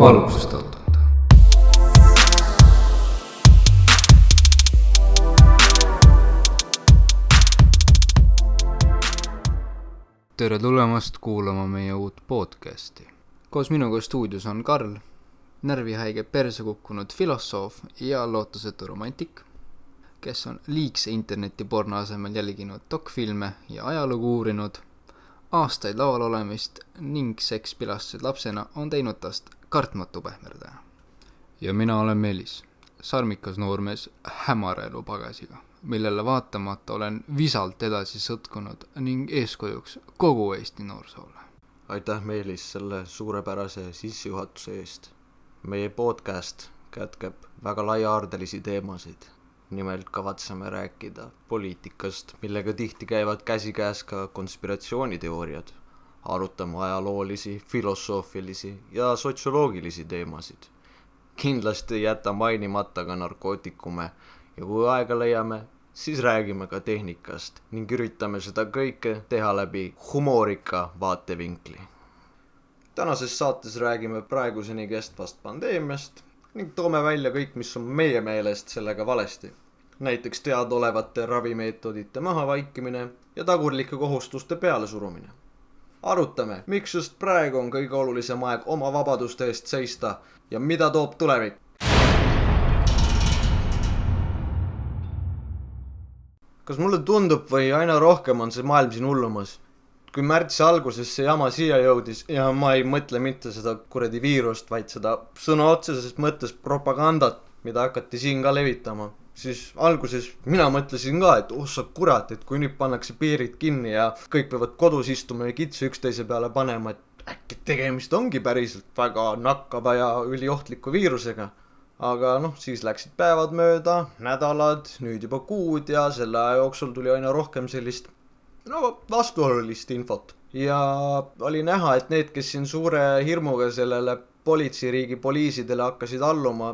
valgustatud. tere tulemast kuulama meie uut podcasti. koos minuga stuudios on Karl, närvihaige perse kukkunud filosoof ja lootusetu romantik, kes on liigse internetiporno asemel jälginud dokfilme ja ajalugu uurinud, aastaid laval olemist ning sekspilastusid lapsena on teinud tast kartmatu pehmerdaja. ja mina olen Meelis, sarmikas noormees hämara elu pagasiga, millele vaatamata olen visalt edasi sõtkunud ning eeskujuks kogu Eesti noorsoole. aitäh, Meelis, selle suurepärase sissejuhatuse eest. meie podcast kätkeb väga laiahaardelisi teemasid. nimelt kavatseme rääkida poliitikast, millega tihti käivad käsikäes ka konspiratsiooniteooriad. Arutame ajaloolisi, filosoofilisi ja sotsioloogilisi teemasid. kindlasti ei jäta mainimata ka narkootikume ja kui aega leiame, siis räägime ka tehnikast ning üritame seda kõike teha läbi humorika vaatevinkli. tänases saates räägime praeguseni kestvast pandeemiast ning toome välja kõik, mis on meie meelest sellega valesti. näiteks teadaolevate ravimeetodite mahavaikimine ja tagurlike kohustuste pealesurumine. arutame, miks just praegu on kõige olulisem aeg oma vabaduste eest seista ja mida toob tulevik. kas mulle tundub või aina rohkem on see maailm siin hullumas? kui märtsi alguses see jama siia jõudis ja ma ei mõtle mitte seda kuradi viirust, vaid seda sõna otseses mõttes propagandat, mida hakati siin ka levitama, siis alguses mina mõtlesin ka, et oh sa kurat, et kui nüüd pannakse piirid kinni ja kõik peavad kodus istuma ja kitsi üksteise peale panema, et äkki tegemist ongi päriselt väga nakkava ja üliohtliku viirusega aga noh, siis läksid päevad mööda, nädalad, nüüd juba kuud ja selle aja jooksul tuli aina rohkem sellist no vastuolulist infot. ja oli näha, et need, kes siin suure hirmuga sellele politseiriigi poliisidele hakkasid alluma,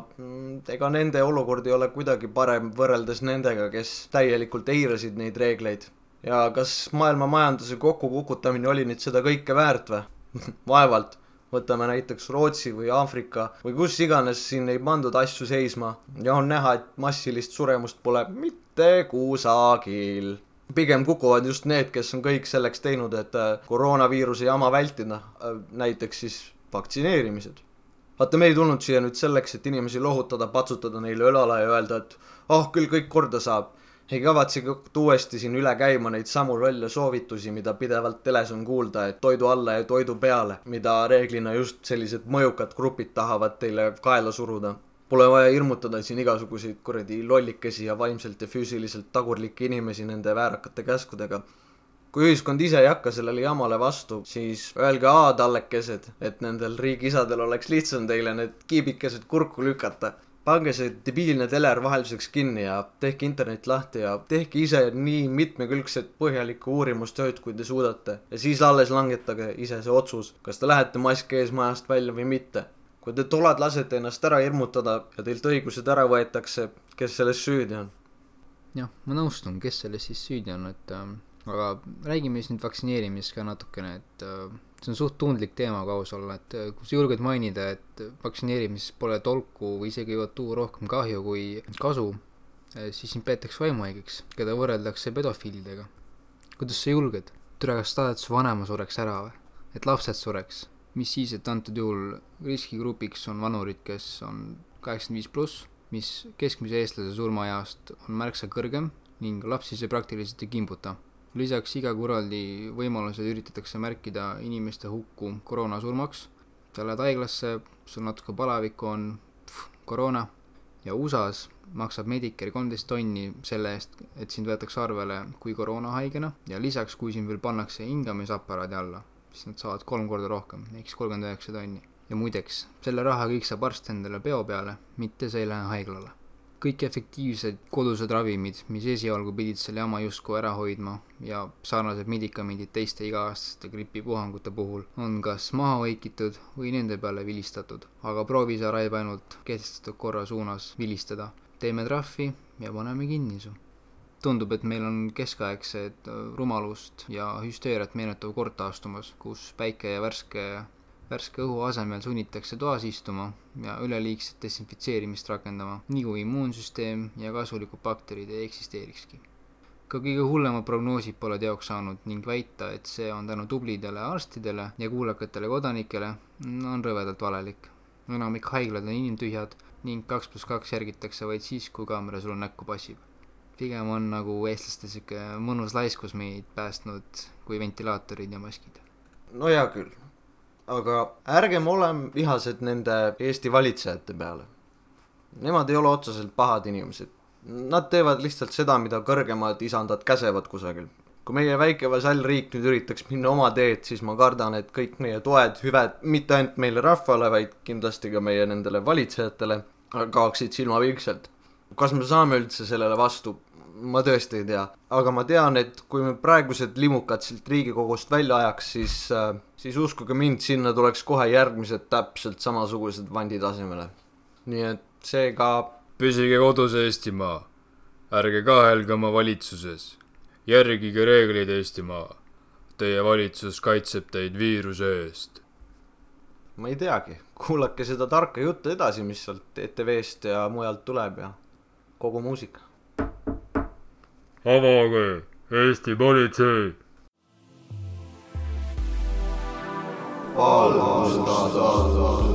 ega nende olukord ei ole kuidagi parem võrreldes nendega, kes täielikult eirasid neid reegleid. ja kas maailma majanduse kokkukukutamine oli nüüd seda kõike väärt või? vaevalt võtame näiteks Rootsi või Aafrika või kus iganes siin ei pandud asju seisma ja on näha, et massilist suremust pole mitte kusagil. pigem kukuvad just need, kes on kõik selleks teinud, et äh, koroonaviiruse jama vältida, näiteks siis vaktsineerimised. vaata, me ei tulnud siia nüüd selleks, et inimesi lohutada, patsutada neile õlale ja öelda, et ah, küll kõik korda saab ei kavatse ka uuesti siin üle käima neid samu lolle soovitusi, mida pidevalt teles on kuulda, et toidu alla ja toidu peale, mida reeglina just sellised mõjukad grupid tahavad teile kaela suruda. Pole vaja hirmutada siin igasuguseid kuradi lollikesi ja vaimselt ja füüsiliselt tagurlikke inimesi nende väärakate käskudega. Kui ühiskond ise ei hakka sellele jamale vastu, siis öelge A tallekesed, et nendel riigiisadel oleks lihtsam teile need kiibikesed kurku lükata pange see debiilne teler vahelduseks kinni ja tehke internet lahti ja tehke ise nii mitmekülgset põhjalikku uurimustööd, kui te suudate. ja siis alles langetage ise see otsus, kas te lähete mask ees majast välja või mitte. kui te tolad lasete ennast ära hirmutada ja teilt õigused ära võetakse, kes selles süüdi on? jah, ma nõustun, kes selles siis süüdi on, et äh, aga räägime siis nüüd vaktsineerimisest ka natukene, et äh, see on suht tundlik teema, kui aus olla, et äh, kui sa julged mainida, et vaktsineerimisest pole tolku või isegi võivad tuua rohkem kahju kui kasu, siis sind peetakse vaimuhaigeks, keda võrreldakse pedofiilidega. kuidas sa julged? türa, kas tahad, et su vanaema sureks ära või? et lapsed sureks? mis siis, et antud juhul riskigrupiks on vanurid, kes on kaheksakümmend viis pluss, mis keskmise eestlase surmaeast on märksa kõrgem ning lapsi see praktiliselt ei kimbuta lisaks iga kuradi võimalusel üritatakse märkida inimeste hukku koroonasurmaks. sa lähed haiglasse, sul natuke palavikku on, koroona ja USA-s maksab Medicare kolmteist tonni selle eest, et sind võetakse arvele kui koroonahaigena ja lisaks, kui sind veel pannakse hingamisaparaadi alla, siis nad saavad kolm korda rohkem, ehk siis kolmkümmend üheksa tonni. ja muideks, selle raha kõik saab arst endale peo peale, mitte see ei lähe haiglale kõik efektiivsed kodused ravimid, mis esialgu pidid selle jama justkui ära hoidma ja sarnased medikamendid teiste iga-aastaste gripipuhangute puhul on kas maha vaikitud või nende peale vilistatud, aga proovi sa Raib ainult kehtestatud korra suunas vilistada. teeme trahvi ja paneme kinni su. tundub, et meil on keskaegset rumalust ja hüsteeriat meenutav kord taastumas, kus päike ja värske värske õhu asemel sunnitakse toas istuma ja üleliigset desinfitseerimist rakendama, nii kui immuunsüsteem ja kasulikud bakterid ei eksisteerikski. ka kõige hullemad prognoosid pole teoks saanud ning väita, et see on tänu tublidele arstidele ja kuulekatele kodanikele, on rõvedalt valelik. enamik haiglad on inimtühjad ning kaks pluss kaks järgitakse vaid siis, kui kaamera sulle näkku passib pigem on nagu eestlaste sihuke mõnus laiskus meid päästnud kui ventilaatorid ja maskid. no hea küll, aga ärgem olem vihased nende Eesti valitsejate peale. Nemad ei ole otseselt pahad inimesed. Nad teevad lihtsalt seda, mida kõrgemad isandad käsevad kusagil. kui meie väike vasallriik nüüd üritaks minna oma teed, siis ma kardan, et kõik meie toed, hüved, mitte ainult meile rahvale, vaid kindlasti ka meie nendele valitsejatele, kaoksid silmapilkselt. kas me saame üldse sellele vastu? ma tõesti ei tea, aga ma tean, et kui me praegused limukad siit Riigikogust välja ajaks, siis, siis uskuge mind, sinna tuleks kohe järgmised täpselt samasugused vandid asemele. nii et seega püsige kodus, Eestimaa. ärge kahelge oma valitsuses. järgige reegleid, Eestimaa. Teie valitsus kaitseb teid viiruse eest. ma ei teagi, kuulake seda tarka juttu edasi, mis sealt ETV-st ja mujalt tuleb ja kogu muusika avage Eesti politsei. Allah'ın